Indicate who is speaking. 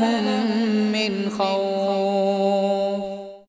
Speaker 1: لهم من خوف.